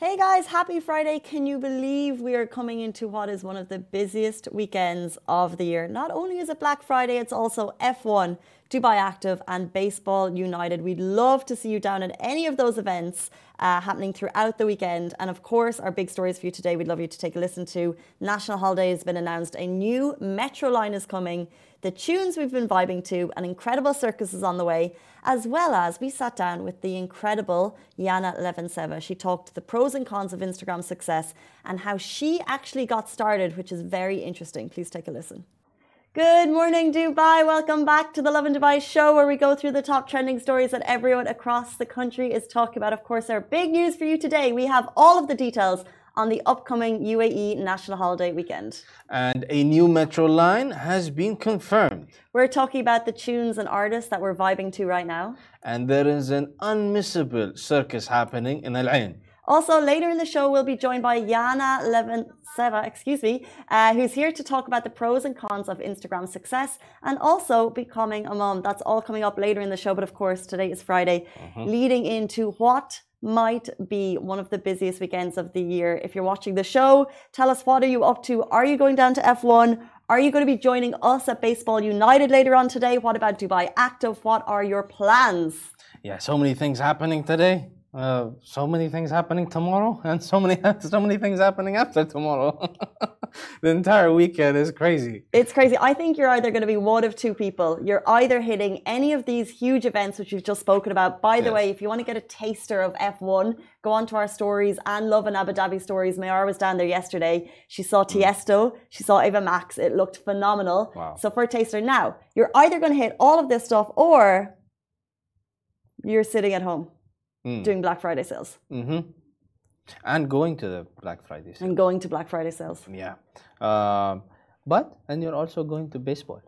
Hey guys, happy Friday. Can you believe we are coming into what is one of the busiest weekends of the year? Not only is it Black Friday, it's also F1, Dubai Active, and Baseball United. We'd love to see you down at any of those events uh, happening throughout the weekend. And of course, our big stories for you today, we'd love you to take a listen to. National Holiday has been announced, a new metro line is coming the tunes we've been vibing to, an incredible circus is on the way, as well as we sat down with the incredible Yana Levinseva. She talked the pros and cons of Instagram success and how she actually got started, which is very interesting. Please take a listen. Good morning, Dubai. Welcome back to the Lovin Dubai show, where we go through the top trending stories that everyone across the country is talking about. Of course, our big news for you today. We have all of the details on the upcoming UAE national holiday weekend. And a new metro line has been confirmed. We're talking about the tunes and artists that we're vibing to right now. And there is an unmissable circus happening in Al Ain. Also, later in the show, we'll be joined by Yana Levinseva, excuse me, uh, who's here to talk about the pros and cons of Instagram success and also becoming a mom. That's all coming up later in the show. But of course, today is Friday, mm-hmm. leading into what might be one of the busiest weekends of the year. If you're watching the show, tell us what are you up to? Are you going down to F1? Are you going to be joining us at Baseball United later on today? What about Dubai Active? What are your plans? Yeah, so many things happening today. Uh, so many things happening tomorrow, and so many so many things happening after tomorrow. the entire weekend is crazy. It's crazy. I think you're either going to be one of two people. You're either hitting any of these huge events which we've just spoken about. By the yes. way, if you want to get a taster of F1, go on to our stories and Lovin Abu Dhabi stories. Mayara was down there yesterday. She saw mm. Tiesto. She saw Ava Max. It looked phenomenal. Wow. So for a taster, now you're either going to hit all of this stuff or you're sitting at home mm. doing Black Friday sales. Mm-hmm. And going to the Black Friday sales. And going to Black Friday sales. Yeah. Um, but, and you're also going to baseball,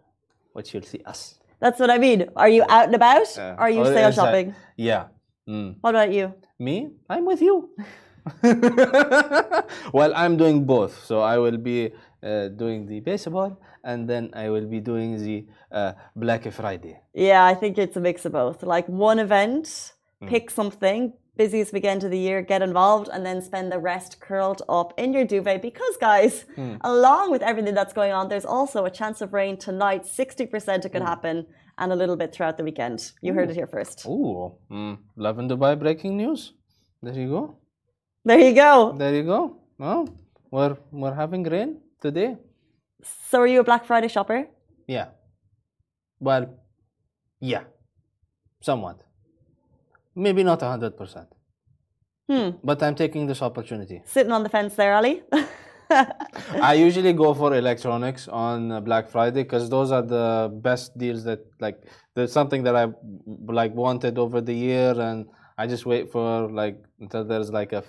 which you'll see us. That's what I mean. Are you out and about? Uh, are you sale shopping? That, yeah. Mm. What about you? Me? I'm with you. well, I'm doing both. So I will be uh, doing the baseball and then I will be doing the uh, Black Friday. Yeah, I think it's a mix of both. Like one event. Pick something, busiest weekend of the year, get involved, and then spend the rest curled up in your duvet. Because, guys, mm. along with everything that's going on, there's also a chance of rain tonight. 60% it could mm. happen, and a little bit throughout the weekend. You Ooh. heard it here first. Ooh, mm. Lovin Dubai breaking news. There you go. There you go. There you go. Well, we're, we're having rain today. So, are you a Black Friday shopper? Yeah. Well, yeah, somewhat. Maybe not 100%. Hmm. But I'm taking this opportunity. Sitting on the fence there, Ali? I usually go for electronics on Black Friday because those are the best deals that like there's something that I like wanted over the year and I just wait for like until there's like a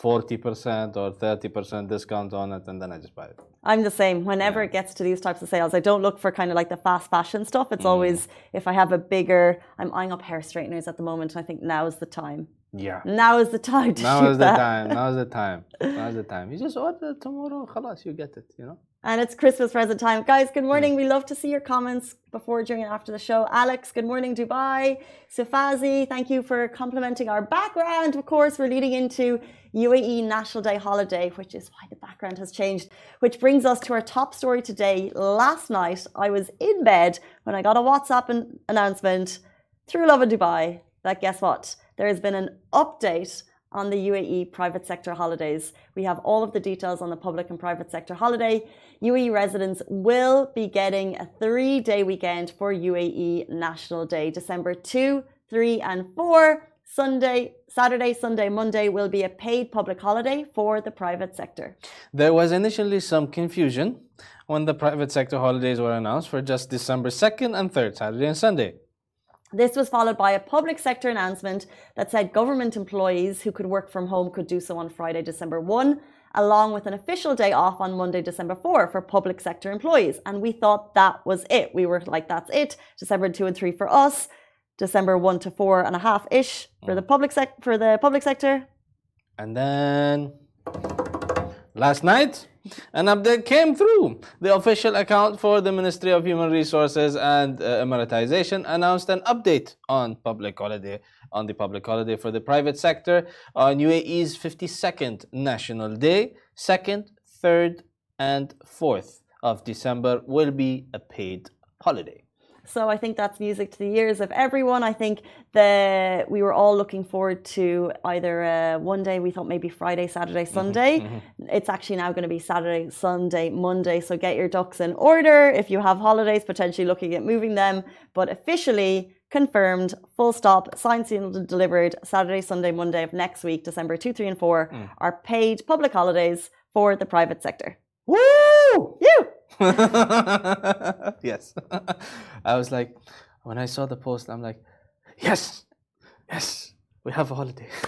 40% or 30% discount on it and then I just buy it. I'm the same. Whenever yeah. it gets to these types of sales, I don't look for kind of like the fast fashion stuff. It's mm. always if I have a bigger, I'm eyeing up hair straighteners at the moment and I think now is the time. Yeah. Now is the time to Now is the time. Now is the time. Now is the time. You just order tomorrow, khalas, you get it, you know? And it's Christmas present time. Guys, good morning. Mm. We love to see your comments before, during, and after the show. Alex, good morning, Dubai. Sufazi, thank you for complimenting our background. Of course, we're leading into UAE National Day holiday, which is why the background has changed. Which brings us to our top story today. Last night, I was in bed when I got a WhatsApp an announcement through Lovin Dubai that guess what? There has been an update on the UAE private sector holidays. We have all of the details on the public and private sector holiday. UAE residents will be getting a three day weekend for UAE National Day, December 2, 3, and 4. Sunday, Saturday, Sunday, Monday will be a paid public holiday for the private sector. There was initially some confusion when the private sector holidays were announced for just December 2nd and 3rd, Saturday and Sunday. This was followed by a public sector announcement that said government employees who could work from home could do so on Friday, December 1, along with an official day off on Monday, December 4 for public sector employees. And we thought that was it. We were like, that's it. December 2 and 3 for us, December 1 to 4 and a half ish for the public sec- for the public sector. And then last night An update came through. The official account for the Ministry of Human Resources and uh, Emiratization announced an update on public holiday on the public holiday for the private sector on UAE's 52nd National Day. Second, third, and fourth of December will be a paid holiday. So I think that's music to the ears of everyone. I think that we were all looking forward to either uh, one day we thought maybe Friday, Saturday, mm-hmm, Sunday. Mm-hmm. It's actually now going to be Saturday, Sunday, Monday. So get your ducks in order if you have holidays, potentially looking at moving them. But officially confirmed, full stop, signed, sealed, and delivered. Saturday, Sunday, Monday of next week, December two, three, and four mm. are paid public holidays for the private sector. Woo! You. yes. I was like, when I saw the post, I'm like, yes, yes, we have a holiday.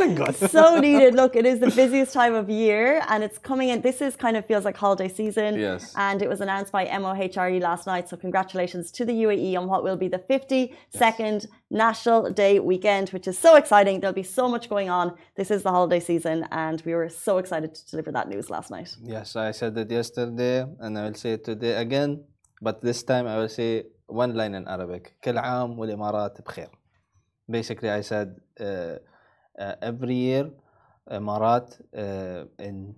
Thank God. so needed. Look, it is the busiest time of year and it's coming in. This is kind of feels like holiday season. Yes. And it was announced by MOHRE last night. So congratulations to the UAE on what will be the 52nd yes. National Day weekend, which is so exciting. There'll be so much going on. This is the holiday season and we were so excited to deliver that news last night. Yes, I said it yesterday and I will say it today again. But this time I will say one line in Arabic. كل عام والإمارات بخير. Basically I said uh, uh, every year uh, in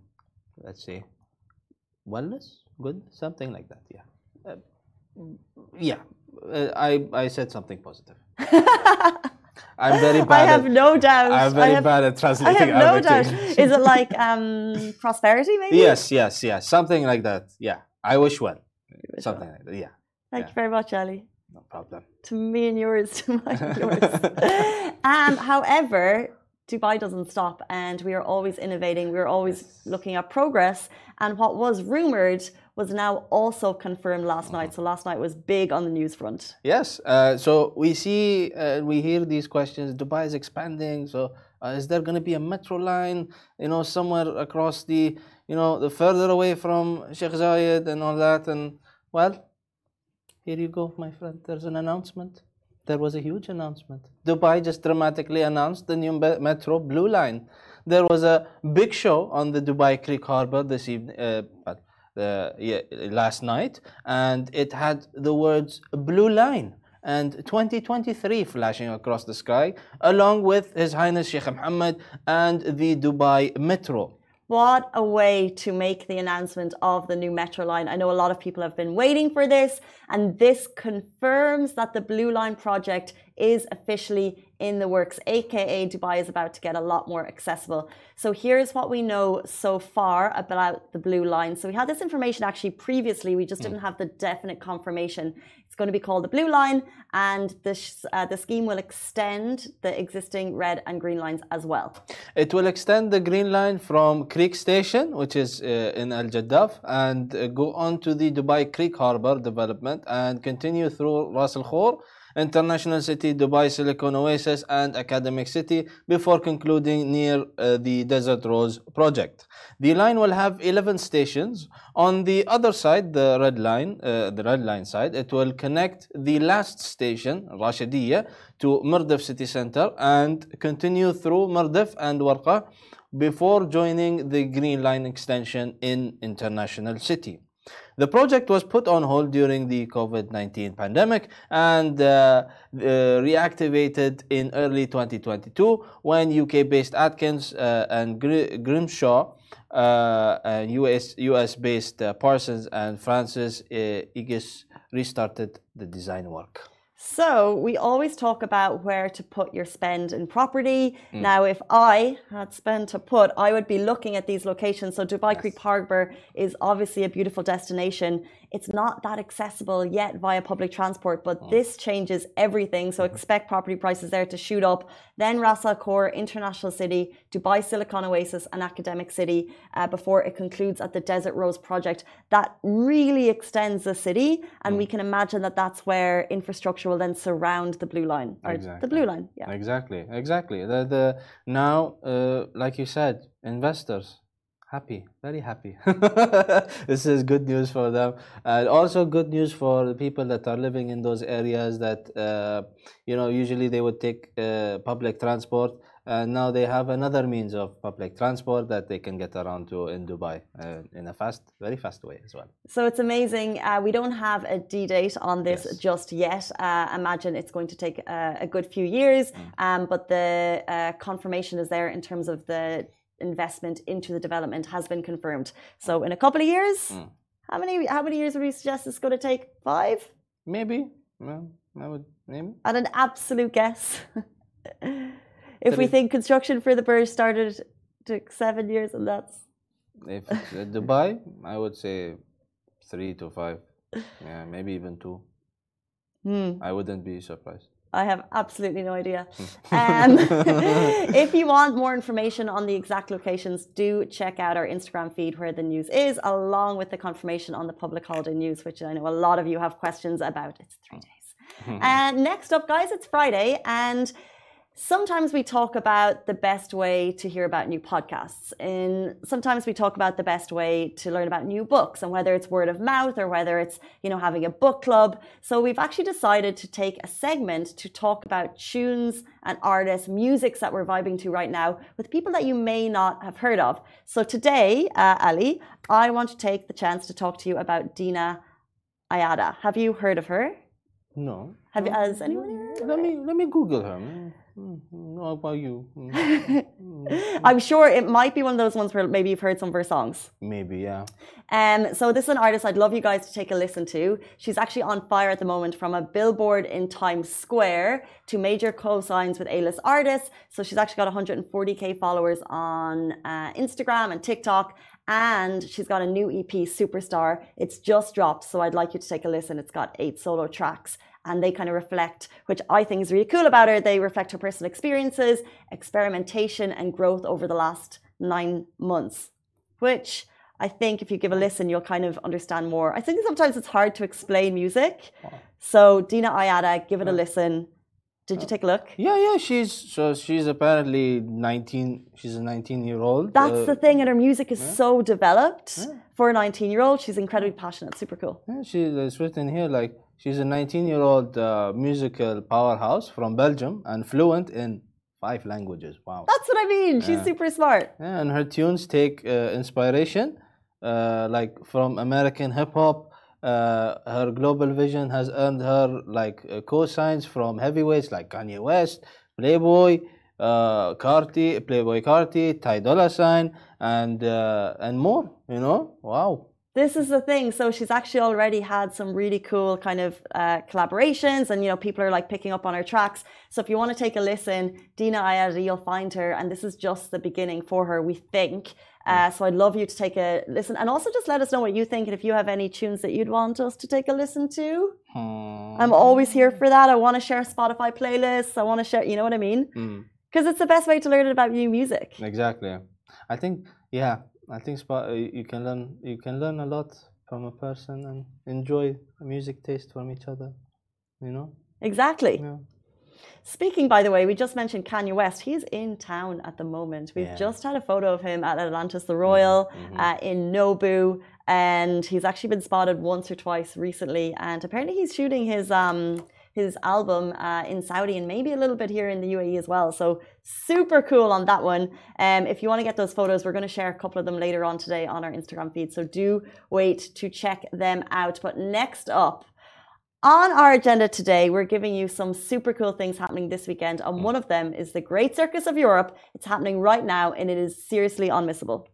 let's say wellness good something like that yeah uh, yeah uh, I I said something positive I'm very bad. I have at, no doubt. I'm very have, bad at translating. I have no doubt. Is it like um, prosperity, maybe? Yes, yes, yes. Something like that. Yeah. I wish well. Something well. like that. Yeah. Thank yeah. you very much, Ali. No problem. To me and yours, to mine and yours. um, however, Dubai doesn't stop and we are always innovating. We're always yes. looking at progress. And what was rumored was now also confirmed last night. So last night was big on the news front. Yes. Uh, so we see, uh, we hear these questions. Dubai is expanding. So uh, is there going to be a metro line, you know, somewhere across the, you know, the further away from Sheikh Zayed and all that? And well, here you go, my friend. There's an announcement there was a huge announcement. Dubai just dramatically announced the new Metro Blue Line. There was a big show on the Dubai Creek Harbor this evening, uh, uh, yeah, last night, and it had the words Blue Line and 2023 flashing across the sky, along with His Highness Sheikh Mohammed and the Dubai Metro. What a way to make the announcement of the new metro line. I know a lot of people have been waiting for this, and this confirms that the Blue Line project is officially in the works, aka Dubai is about to get a lot more accessible. So here's what we know so far about the Blue Line. So we had this information actually previously, we just didn't hmm. have the definite confirmation. It's going to be called the Blue Line, and this, uh, the scheme will extend the existing red and green lines as well. It will extend the green line from Creek Station, which is uh, in Al Jaddaf, and uh, go on to the Dubai Creek Harbour development and continue through Ras Al Khor International City, Dubai Silicon Oasis, and Academic City before concluding near uh, the Desert Rose project. The line will have 11 stations. On the other side, the red line, uh, the red line side, it will connect the last station, Rashidiyya, to Mirdif City Center and continue through Mirdif and Warqa before joining the Green Line extension in International City. The project was put on hold during the COVID 19 pandemic and uh, uh, reactivated in early 2022 when UK based Atkins uh, and Grimshaw, and US, US based uh, Parsons and France's uh, Egis restarted the design work. So we always talk about where to put your spend in property. Mm. Now, if I had spend to put, I would be looking at these locations. So Dubai yes. Creek Harbour is obviously a beautiful destination. It's not that accessible yet via public transport, but mm. this changes everything. So expect property prices there to shoot up. Then Ras Al Khor, International City, Dubai Silicon Oasis, and Academic City uh, before it concludes at the Desert Rose project. That really extends the city, and mm. we can imagine that that's where infrastructure will then surround the blue line. exactly. The blue line, yeah. Exactly, exactly. The, the now, uh, like you said, investors happy very happy this is good news for them and also good news for the people that are living in those areas that uh, you know usually they would take uh, public transport and now they have another means of public transport that they can get around to in Dubai uh, in a fast, very fast way as well. So it's amazing. Uh, we don't have a D date on this Yes. just yet. Uh, imagine it's going to take uh, a good few years, Mm. um, but the uh, confirmation is there in terms of the investment into the development has been confirmed. So in a couple of years, Mm. how many how many years would you suggest it's going to take? Five? Maybe, well, I would maybe. At an absolute guess. if we think construction for the Burj started took seven years, and that's If uh, Dubai, I would say three to five, yeah, maybe even two. hmm. I wouldn't be surprised. I have absolutely no idea. Hmm. Um, if you want more information on the exact locations, do check out our Instagram feed where the news is, along with the confirmation on the public holiday news, which I know a lot of you have questions about. It's three days. And next up, guys, it's Friday, and sometimes we talk about the best way to hear about new podcasts. And sometimes we talk about the best way to learn about new books and whether it's word of mouth or whether it's, you know, having a book club. So we've actually decided to take a segment to talk about tunes and artists, musics that we're vibing to right now with people that you may not have heard of. So today, uh, Ali, I want to take the chance to talk to you about Dina Ayada. Have you heard of her? No. Have you, has anyone Let me let me Google her. Mm, mm, mm, How about you? Mm, I'm sure it might be one of those ones where maybe you've heard some of her songs. Maybe, yeah. Um, so this is an artist I'd love you guys to take a listen to. She's actually on fire at the moment from a billboard in Times Square to major co-signs with A-list artists. So she's actually got 140k followers on uh, Instagram and TikTok. And she's got a new EP, Superstar. It's just dropped, so I'd like you to take a listen. It's got eight solo tracks, and they kind of reflect, which I think is really cool about her. They reflect her personal experiences, experimentation, and growth over the last nine months, which I think if you give a listen, you'll kind of understand more. I think sometimes it's hard to explain music. So, Dina Ayada, give it a listen. Did you take a look? Yeah, yeah, she's so she's apparently 19 she's a 19 year old. That's uh, the thing, and her music is so developed for a 19 year old. She's incredibly passionate, super cool. Yeah, she it's written here like she's a 19 year old uh, musical powerhouse from Belgium and fluent in five languages. Wow. That's what I mean. She's super smart. Yeah, and her tunes take uh, inspiration, uh, like from American hip hop. Uh, her global vision has earned her like uh, co-signs from heavyweights like Kanye West, Playboi, uh, Carti, Playboi Carti, Ty Dolla Sign, and uh, and more. You know, wow. This is the thing. So she's actually already had some really cool kind of uh, collaborations, and you know people are like picking up on her tracks. So if you want to take a listen, Dina Ayada, you'll find her, and this is just the beginning for her, we think. Uh, so I'd love you to take a listen, and also just let us know what you think, and if you have any tunes that you'd want us to take a listen to. Hmm. I'm always here for that. I want to share Spotify playlists. I want to share, you know what I mean? Mm, Because it's the best way to learn about new music. exactly. I think yeah. I think uh, you can learn you can learn a lot from a person and enjoy a music taste from each other. You know. Exactly. Yeah. Speaking, by the way, we just mentioned Kanye West. He's in town at the moment. We've Yeah. just had a photo of him at Atlantis the Royal uh, in Nobu, and he's actually been spotted once or twice recently. And apparently, he's shooting his um, his album uh, in Saudi and maybe a little bit here in the UAE as well. So super cool on that one. Um, if you want to get those photos, we're going to share a couple of them later on today on our Instagram feed. So do wait to check them out. But next up. On our agenda today, we're giving you some super cool things happening this weekend, and one of them is the Great Circus of Europe. It's happening right now, and it is seriously unmissable.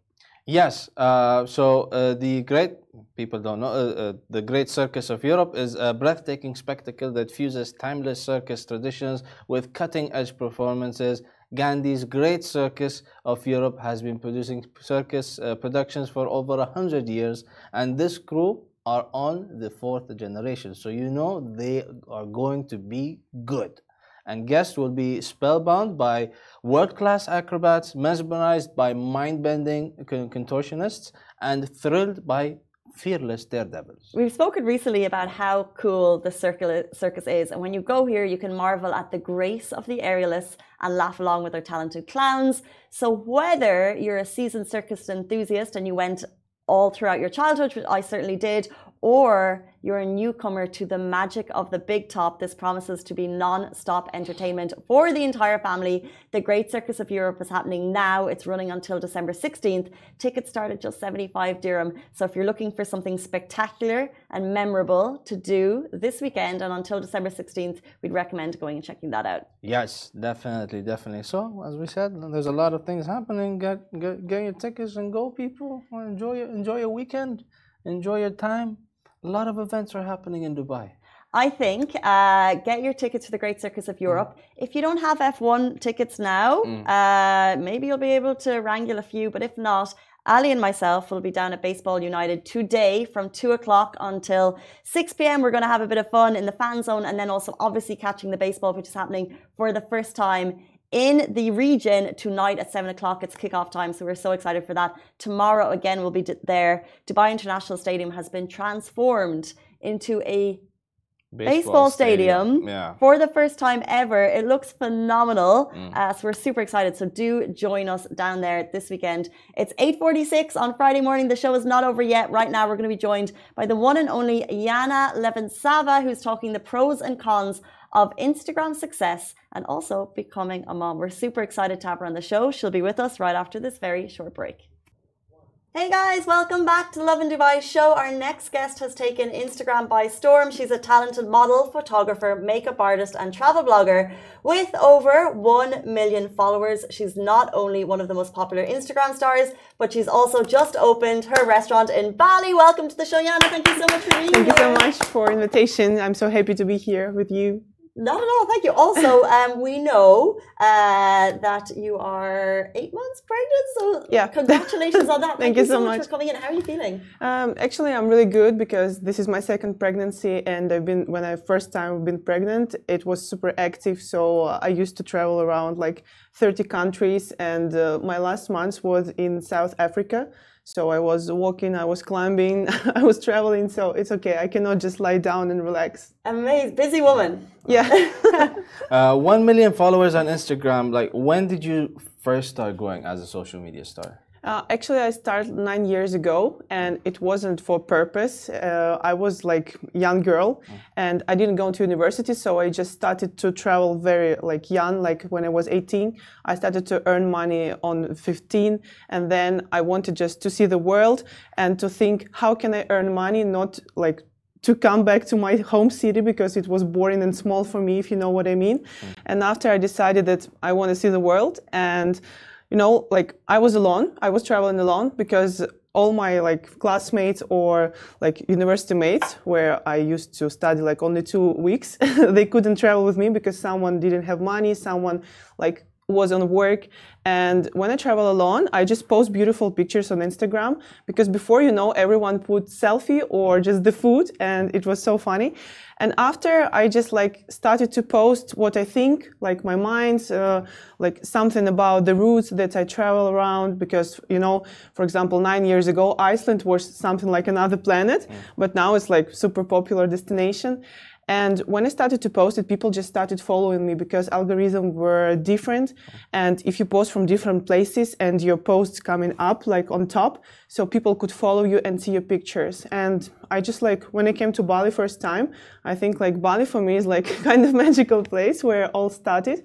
Yes. Uh, so uh, the great people don't know uh, uh, the Great Circus of Europe is a breathtaking spectacle that fuses timeless circus traditions with cutting-edge performances. Gandey's Great Circus of Europe has been producing circus uh, productions for over a hundred years, and this crew are on the fourth generation. So you know they are going to be good and guests will be spellbound by world-class acrobats, mesmerized by mind-bending contortionists, and thrilled by fearless daredevils. We've spoken recently about how cool the circus is, and when you go here, you can marvel at the grace of the aerialists and laugh along with their talented clowns. So, whether you're a seasoned circus enthusiast and you went all throughout your childhood, which I certainly did, or you're a newcomer to the magic of the big top, this promises to be non stop entertainment for the entire family. The Great Circus of Europe is happening now. It's running until December 16th. Tickets start at just 75 dirham. So if you're looking for something spectacular and memorable to do this weekend and until December 16th, we'd recommend going and checking that out. Yes, definitely, definitely. So as we said, there's a lot of things happening. Get get, get your tickets and go, people. Enjoy enjoy your weekend. Enjoy your time a lot of events are happening in Dubai. I think uh, get your tickets to the Great Circus of Europe. Mm. If you don't have F1 tickets now, mm. uh, maybe you'll be able to wrangle a few. But if not, Ali and myself will be down at Baseball United today from 2 o'clock until 6 p.m. We're going to have a bit of fun in the fan zone and then also obviously catching the baseball, which is happening for the first time in the region tonight at 7 o'clock. It's kickoff time, so we're so excited for that. Tomorrow, again, we'll be there. Dubai International Stadium has been transformed into a baseball, baseball stadium, stadium yeah. for the first time ever. It looks phenomenal. Mm. Uh, so we're super excited. So do join us down there this weekend. It's 8.46 on Friday morning. The show is not over yet. Right now, we're going to be joined by the one and only Yana Levensava, who's talking the pros and cons of Instagram success and also becoming a mom. We're super excited to have her on the show. She'll be with us right after this very short break. Hey guys, welcome back to Lovin Dubai show. Our next guest has taken Instagram by storm. She's a talented model, photographer, makeup artist, and travel blogger with over 1 million followers. She's not only one of the most popular Instagram stars, but she's also just opened her restaurant in Bali. Welcome to the show, Yana. Thank you so much for being Thank here. Thank you so much for invitation. I'm so happy to be here with you. Not at all. Thank you. Also, um, we know uh, that you are eight months pregnant. So, yeah. congratulations on that. Thank, Thank you, so much for coming in. How are you feeling? Um, actually, I'm really good because this is my second pregnancy, and I've been when I first time been pregnant, it was super active. So uh, I used to travel around like 30 countries, and uh, my last month was in South Africa. So I was walking, I was climbing, I was traveling. So it's okay. I cannot just lie down and relax. Amazing, busy woman. Yeah. uh, One million followers on Instagram. Like, when did you first start going as a social media star? Uh, actually, I started nine years ago, and it wasn't for purpose. Uh, I was like young girl, mm. and I didn't go to university, so I just started to travel very like young. Like when I was 18, I started to earn money on 15, and then I wanted just to see the world and to think how can I earn money, not like to come back to my home city because it was boring and small for me, if you know what I mean. Mm. And after I decided that I want to see the world and you know, like I was alone. I was traveling alone because all my like classmates or like university mates where I used to study like only two weeks, they couldn't travel with me because someone didn't have money, someone like was on work. And when i travel alone i just post beautiful pictures on instagram because before you know everyone put selfie or just the food and it was so funny. And after i just like started to post what i think like my mind uh, like something about the routes that i travel around because you know for example nine years ago iceland was something like another planet mm. but now it's like super popular destination and when I started to post it, people just started following me because algorithms were different. And if you post from different places and your posts coming up like on top, so people could follow you and see your pictures. And I just like when I came to Bali first time, I think like Bali for me is like kind of magical place where all started.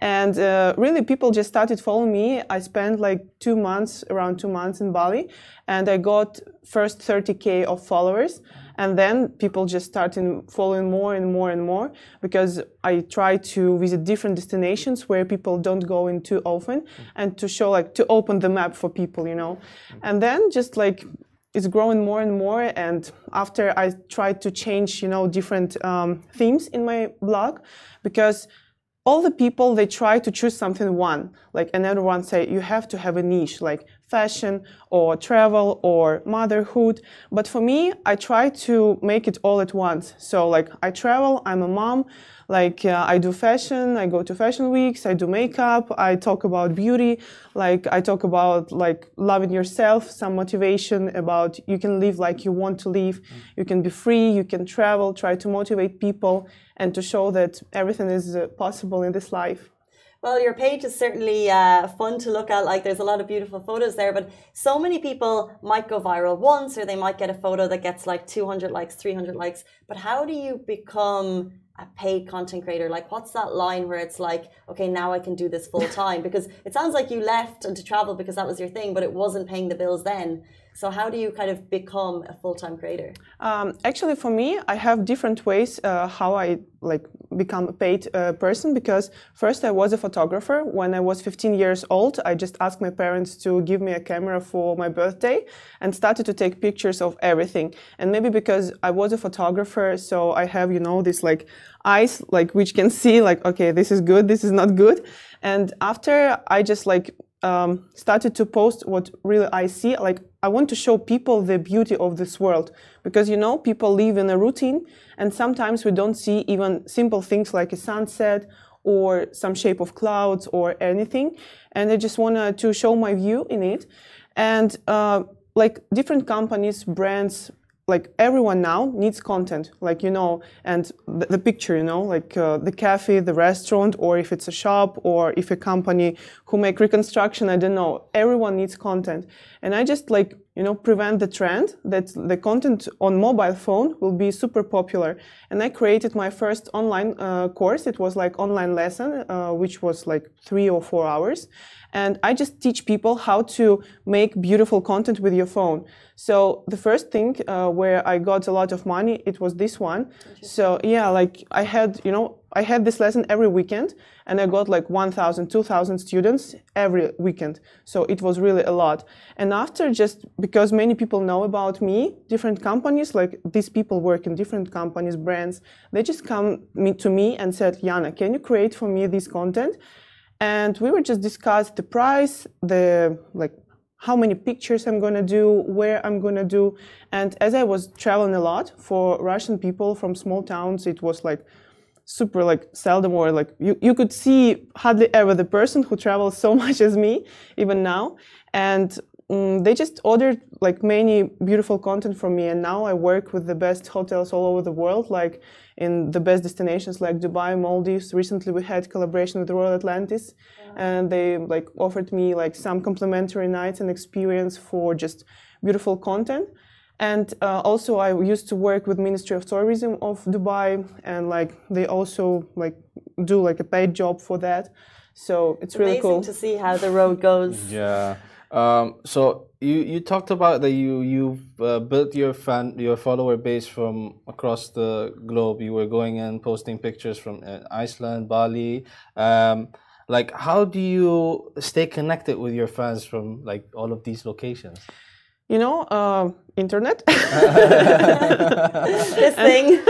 And uh, really, people just started following me. I spent like two months, around two months in Bali, and I got first 30k of followers and then people just started following more and more and more because I try to visit different destinations where people don't go in too often and to show like to open the map for people, you know. And then just like it's growing more and more and after I tried to change, you know, different um, themes in my blog because all the people they try to choose something one. Like another one say you have to have a niche. Like fashion or travel or motherhood. But for me, I try to make it all at once. So like I travel, I'm a mom, like uh, I do fashion, I go to fashion weeks, I do makeup, I talk about beauty, like I talk about like loving yourself, some motivation about you can live like you want to live, you can be free, you can travel, try to motivate people and to show that everything is uh, possible in this life. Well, your page is certainly uh, fun to look at. Like, there's a lot of beautiful photos there, but so many people might go viral once, or they might get a photo that gets like 200 likes, 300 likes. But how do you become a paid content creator? Like, what's that line where it's like, okay, now I can do this full time? Because it sounds like you left and to travel because that was your thing, but it wasn't paying the bills then. So how do you kind of become a full-time creator? Um, actually, for me, I have different ways uh, how I like become a paid uh, person because first I was a photographer. When I was 15 years old, I just asked my parents to give me a camera for my birthday and started to take pictures of everything. And maybe because I was a photographer, so I have you know this like eyes like which can see like okay this is good, this is not good. And after I just like um, started to post what really I see. Like I want to show people the beauty of this world because you know people live in a routine, and sometimes we don't see even simple things like a sunset or some shape of clouds or anything. And I just wanted to show my view in it, and uh, like different companies, brands, like everyone now needs content like you know and the, the picture you know like uh, the cafe the restaurant or if it's a shop or if a company who make reconstruction i don't know. Everyone needs content. And i just like you know prevent the trend that the content on mobile phone will be super popular. And i created my first online uh, course. It was like online lesson uh, which was like three or four hours and I just teach people how to make beautiful content with your phone. So the first thing uh, where I got a lot of money, it was this one. So yeah, like I had, you know, I had this lesson every weekend and I got like 1,000, 2,000 students every weekend. So it was really a lot. And after just because many people know about me, different companies, like these people work in different companies, brands, they just come to me and said, Yana, can you create for me this content? And we were just discuss the price, the like how many pictures I'm gonna do, where I'm gonna do, and as I was traveling a lot for Russian people from small towns, it was like super like seldom or like you, you could see hardly ever the person who travels so much as me even now. And um, they just ordered like many beautiful content from me. And now i work with the best hotels all over the world. Like in the best destinations like dubai maldives. Recently we had collaboration with royal atlantis yeah. and they like offered me like some complimentary nights and experience for just beautiful content. And uh, also i used to work with ministry of tourism of dubai and like they also like do like a paid job for that. So it's, it's really cool. to see how the road goes. Yeah. Um, so you, you talked about that you you've uh, built your fan your follower base from across the globe. You were going and posting pictures from uh, Iceland, Bali. Um, like, how do you stay connected with your fans from like all of these locations? you know, uh, internet. this thing.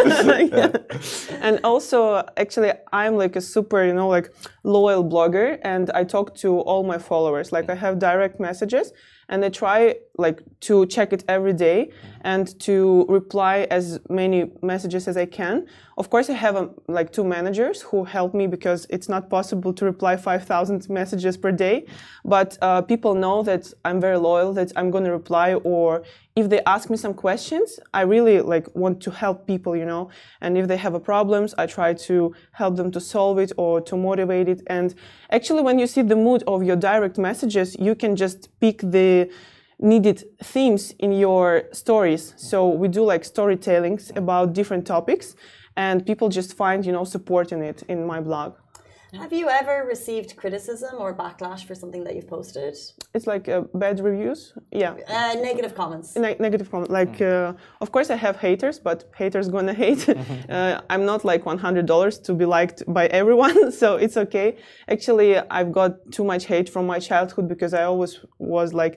yeah. And also, actually, I'm like a super, you know, like loyal blogger, and I talk to all my followers. Like, I have direct messages, and I try like to check it every day and to reply as many messages as I can. Of course, I have um, like two managers who help me because it's not possible to reply 5,000 messages per day. But uh, people know that I'm very loyal, that I'm going to reply, or if they ask me some questions, I really like want to help people, you know. And if they have a problems, I try to help them to solve it or to motivate it. And actually, when you see the mood of your direct messages, you can just pick the needed themes in your stories. So we do like storytellings about different topics and people just find, you know, support in it in my blog. Have you ever received criticism or backlash for something that you've posted? It's like uh, bad reviews. Yeah. Uh, negative comments. Ne negative comments. Like, mm. uh, of course, I have haters, but haters gonna hate. Uh, I'm not like $100 to be liked by everyone, so it's okay. Actually, I've got too much hate from my childhood because I always was like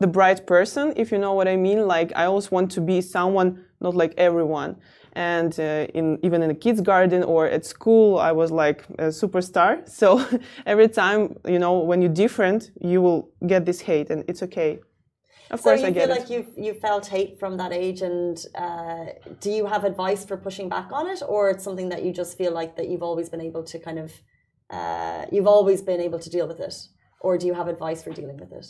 the bright person, if you know what I mean. Like, I always want to be someone not like everyone and uh, in even in a kids garden or at school i was like a superstar. So every time you know when you're different you will get this hate and it's okay. Of so course you i get feel it. like you you felt hate from that age and uh, do you have advice for pushing back on it or it's something that you just feel like that you've always been able to kind of uh, you've always been able to deal with it? Or do you have advice for dealing with it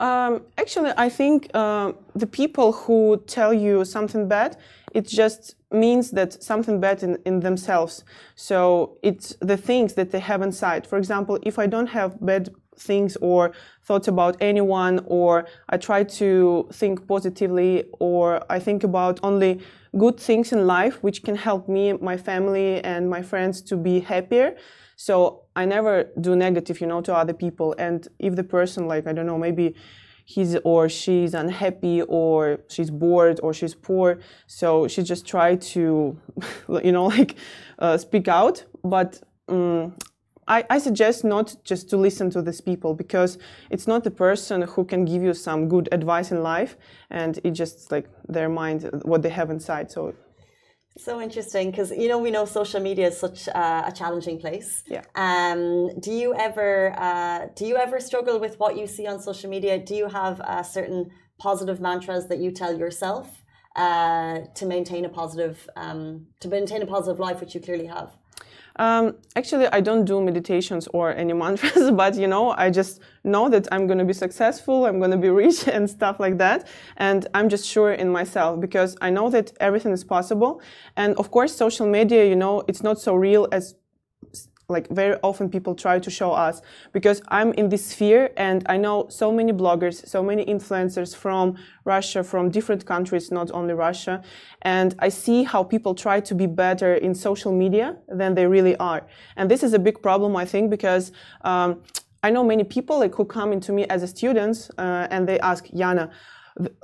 Um, actually, I think uh, the people who tell you something bad, it just means that something bad in, in themselves. So it's the things that they have inside. For example, if I don't have bad things or thoughts about anyone, or I try to think positively, or I think about only good things in life which can help me, my family, and my friends to be happier. So I never do negative, you know, to other people. And if the person, like, I don't know, maybe he's or she's unhappy or she's bored or she's poor. So she just try to you know like uh, speak out. But um, I, I, suggest not just to listen to these people because it's not the person who can give you some good advice in life. And it just like their mind what they have inside. So so interesting because you know we know social media is such uh, a challenging place. Yeah. Um, do you ever uh, do you ever struggle with what you see on social media? Do you have uh, certain positive mantras that you tell yourself uh, to maintain a positive um, to maintain a positive life, which you clearly have? Um, actually, I don't do meditations or any mantras, but you know, I just know that I'm going to be successful, I'm going to be rich, and stuff like that. And I'm just sure in myself because I know that everything is possible. And of course, social media, you know, it's not so real as like very often people try to show us because I'm in this sphere and I know so many bloggers, so many influencers from Russia, from different countries, not only Russia. And I see how people try to be better in social media than they really are. And this is a big problem, I think, because um, I know many people like who come into me as a students uh, and they ask, Yana,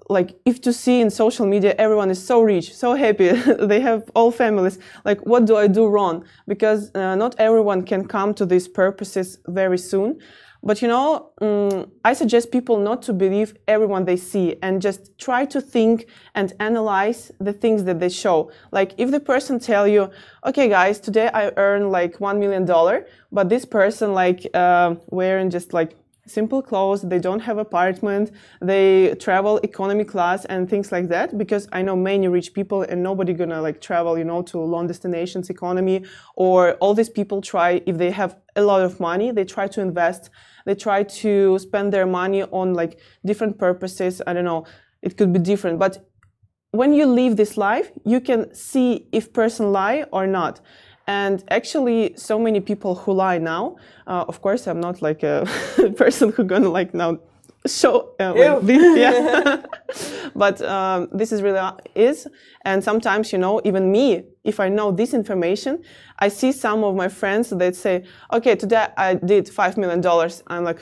like if to see in social media everyone is so rich so happy they have all families like what do i do wrong? Because uh, not everyone can come to these purposes very soon. But you know um, i suggest people not to believe everyone they see and just try to think and analyze the things that they show. Like if the person tell you okay guys today i earn like one million dollar but this person like uh, wearing just like simple clothes they don't have apartment they travel economy class and things like that because i know many rich people and nobody gonna like travel you know to long destinations economy or all these people try if they have a lot of money they try to invest they try to spend their money on like different purposes i don't know it could be different but when you live this life you can see if person lie or not and actually, so many people who lie now. Uh, of course, I'm not like a person who gonna like now show uh, like this, yeah. but um, this is really uh, is, and sometimes you know, even me, if I know this information, I see some of my friends that say, "Okay, today I did five million dollars." I'm like,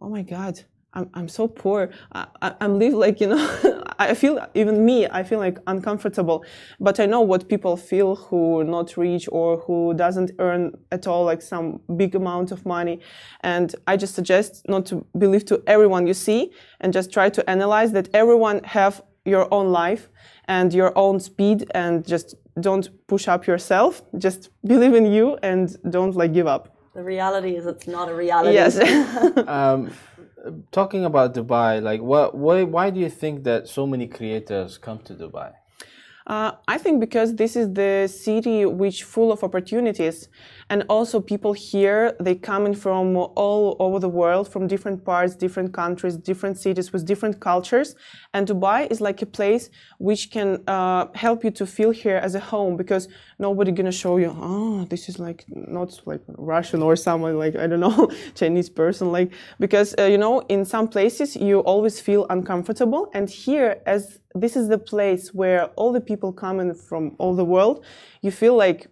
"Oh my god." I'm, I'm so poor. I, am live like, you know, I feel, even me, I feel like uncomfortable. But I know what people feel who are not rich or who doesn't earn at all like some big amount of money. And I just suggest not to believe to everyone you see and just try to analyze that everyone have your own life and your own speed and just don't push up yourself. Just believe in you and don't like give up. The reality is it's not a reality. Yes. um, talking about Dubai, like what, why, why do you think that so many creators come to Dubai? Uh, I think because this is the city which full of opportunities, and also people here they coming from all over the world, from different parts, different countries, different cities with different cultures, and Dubai is like a place which can uh, help you to feel here as a home because nobody gonna show you, oh, this is like not like Russian or someone like I don't know Chinese person, like because uh, you know in some places you always feel uncomfortable, and here as this is the place where all the people coming from all the world, you feel like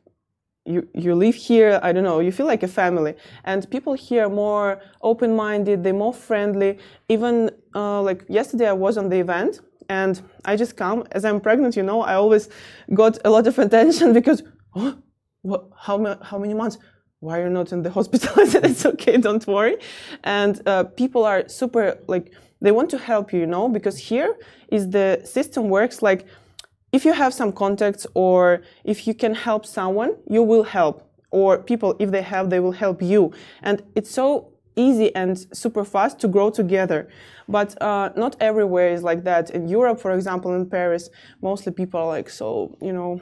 you, you live here, I don't know, you feel like a family. And people here are more open minded, they're more friendly. Even uh, like yesterday, I was on the event and I just come. As I'm pregnant, you know, I always got a lot of attention because, oh, what, how, how many months? Why are you not in the hospital? It's okay, don't worry. And uh, people are super like, they want to help you, you know, because here is the system works like if you have some contacts or if you can help someone, you will help. Or people, if they have, they will help you. And it's so easy and super fast to grow together. But uh, not everywhere is like that. In Europe, for example, in Paris, mostly people are like so, you know,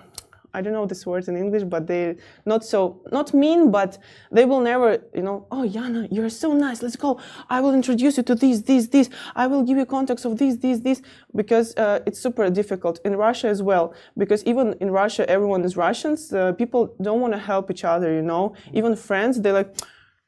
I don't know this word in English, but they not so not mean, but they will never, you know, oh Yana, you're so nice. Let's go. I will introduce you to this, this, this. I will give you contacts of this, this, this, because uh, it's super difficult in Russia as well. Because even in Russia, everyone is Russians. Uh, people don't want to help each other, you know. Even friends, they're like,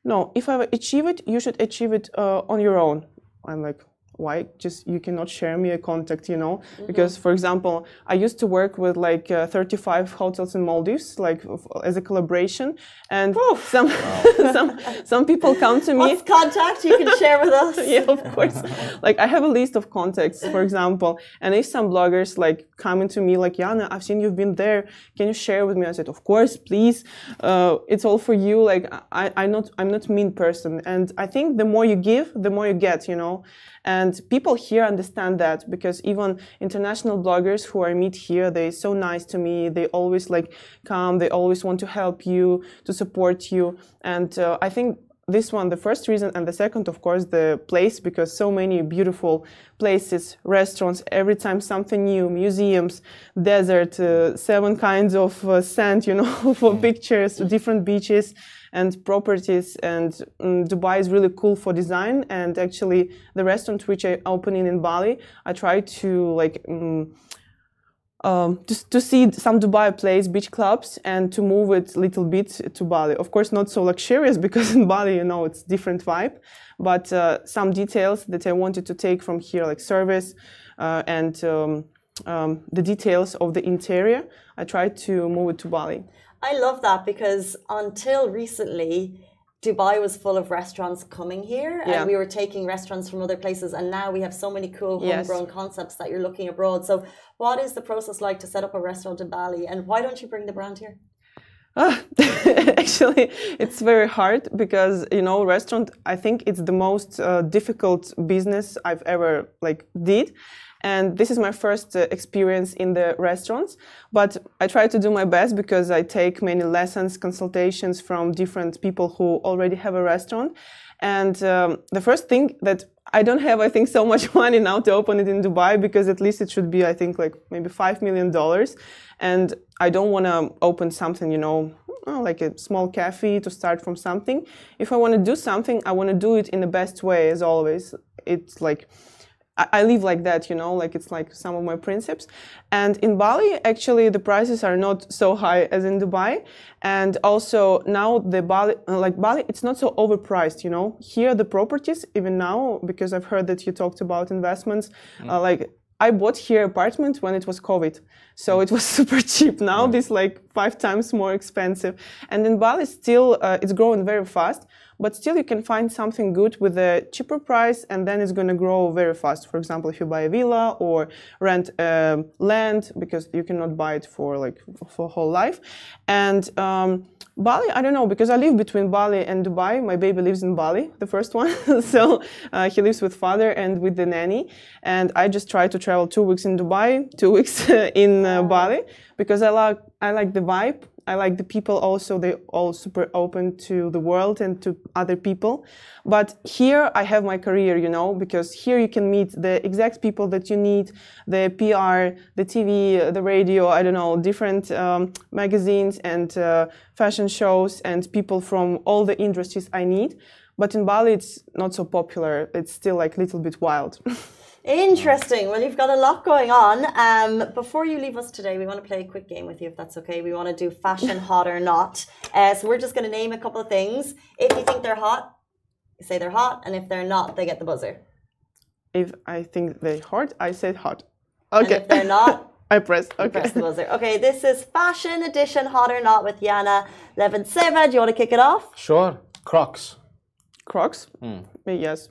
no, if I achieve it, you should achieve it uh, on your own. I'm like, why just you cannot share me a contact you know? Mm-hmm. because for example i used to work with like uh, 35 hotels in maldives like as a collaboration and Oof. some wow. some some people come to me what's contact you can share with us? Yeah of course. Like i have a list of contacts for example and if some bloggers like coming to me like Jana i've seen you've been there. Can you share with me? I said of course please. Uh, it's all for you. Like i i not i'm not mean person. And i think the more you give the more you get you know? And people here understand that because even international bloggers who I meet here, they're so nice to me. They always like come. They always want to help you, to support you. And uh, I think this one, the first reason, and the second, of course, the place, because so many beautiful places, restaurants, every time something new, museums, desert, uh, seven kinds of uh, sand, you know, for mm. pictures, different beaches and properties. And um, Dubai is really cool for design. And actually, the restaurant which I opening in Bali, I try to like. Um, um, to, to see some Dubai place beach clubs and to move it a little bit to Bali. Of course, not so luxurious because in Bali, you know, it's different vibe. But uh, some details that I wanted to take from here, like service uh, and um, um, the details of the interior, I tried to move it to Bali. I love that because until recently, Dubai was full of restaurants coming here, and we were taking restaurants from other places. And now we have so many cool homegrown yes. concepts that you're looking abroad. So, what is the process like to set up a restaurant in Bali, and why don't you bring the brand here? Uh, actually, it's very hard because you know, restaurant. I think it's the most uh, difficult business I've ever like did and this is my first uh, experience in the restaurants, but I try to do my best because I take many lessons, consultations from different people who already have a restaurant. And um, the first thing that I don't have, I think, so much money now to open it in Dubai because at least it should be, I think, like maybe $5 million. And I don't want to open something, you know, like a small cafe to start from something. If I want to do something, I want to do it in the best way, as always. It's like, I live like that, you know, like it's like some of my principles. And in Bali, actually, the prices are not so high as in Dubai. And also now the Bali, like Bali, it's not so overpriced, you know. Here, the properties, even now, because I've heard that you talked about investments, mm. uh, like I bought here apartment when it was COVID. So it was super cheap. Now yeah. this like five times more expensive. And in Bali still, uh, it's growing very fast but still you can find something good with a cheaper price and then it's going to grow very fast. For example, if you buy a villa or rent uh, land because you cannot buy it for like for whole life. And um, Bali, I don't know because I live between Bali and Dubai. My baby lives in Bali, the first one. so uh, he lives with father and with the nanny. And I just try to travel two weeks in Dubai, two weeks in uh, Bali because I like I like the vibe I like the people also, they all super open to the world and to other people. But here I have my career, you know, because here you can meet the exact people that you need, the PR, the TV, the radio, I don't know, different um, magazines and uh, fashion shows and people from all the industries I need. But in Bali, it's not so popular. It's still like a little bit wild. Interesting. Well, you've got a lot going on. Um, before you leave us today, we want to play a quick game with you, if that's okay. We want to do fashion hot or not. Uh, so we're just going to name a couple of things. If you think they're hot, say they're hot, and if they're not, they get the buzzer. If I think they're hot, I say hot. Okay. And if they're not, I press. Okay. Press the buzzer. Okay, this is fashion edition, hot or not, with Yana Leventseva. Do you want to kick it off? Sure. Crocs. Crocs? Mm. Yes.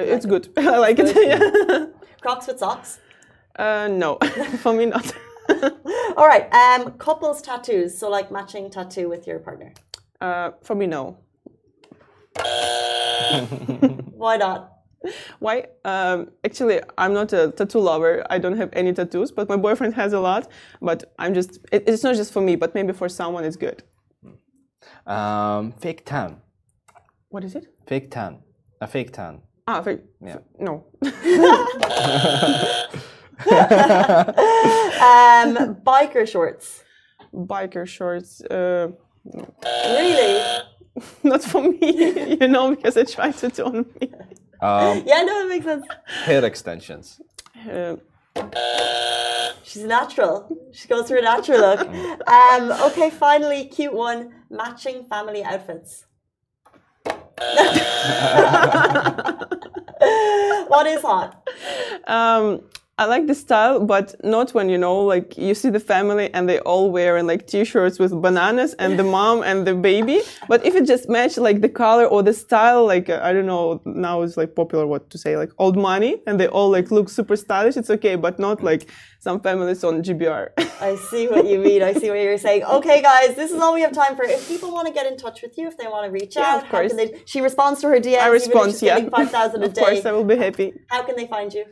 It's good. I like it. yeah. Crocs with socks? Uh, no, for me not. All right. Um, couples tattoos. So like matching tattoo with your partner. Uh, for me, no. Why not? Why? Um, actually, I'm not a tattoo lover. I don't have any tattoos, but my boyfriend has a lot. But I'm just, it, it's not just for me, but maybe for someone it's good. Um, fake tan. What is it? Fake tan. A fake tan. Ah, fake. Yeah. No. um, biker shorts. biker shorts. Uh, Really? not for me, you know, because I try to do on me. Um, Yeah, no, it makes sense. hair extensions. Uh, She's natural. She goes for a natural look. Um, okay, finally, cute one matching family outfits. What is hot? um, I like the style, but not when you know, like you see the family and they all wearing like t-shirts with bananas and the mom and the baby. But if it just match like the color or the style, like uh, I don't know, now it's like popular what to say, like old money, and they all like look super stylish. It's okay, but not like some families on GBR. I see what you mean. I see what you're saying. Okay, guys, this is all we have time for. If people want to get in touch with you, if they want to reach Yeah, out, of how can course. they? She responds to her DMs. I even if respond, she's yeah. Five thousand a day. of course. I will be happy. How can they find you?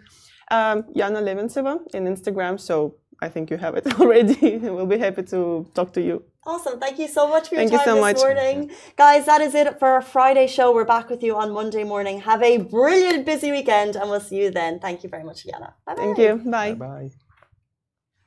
Um, Yana Leventseva in Instagram, so I think you have it already. we'll be happy to talk to you. Awesome. Thank you so much for your Thank you time so this much. morning. Guys, that is it for our Friday show. We're back with you on Monday morning. Have a brilliant, busy weekend, and we'll see you then. Thank you very much, Yana. Bye Thank you. Bye. Bye.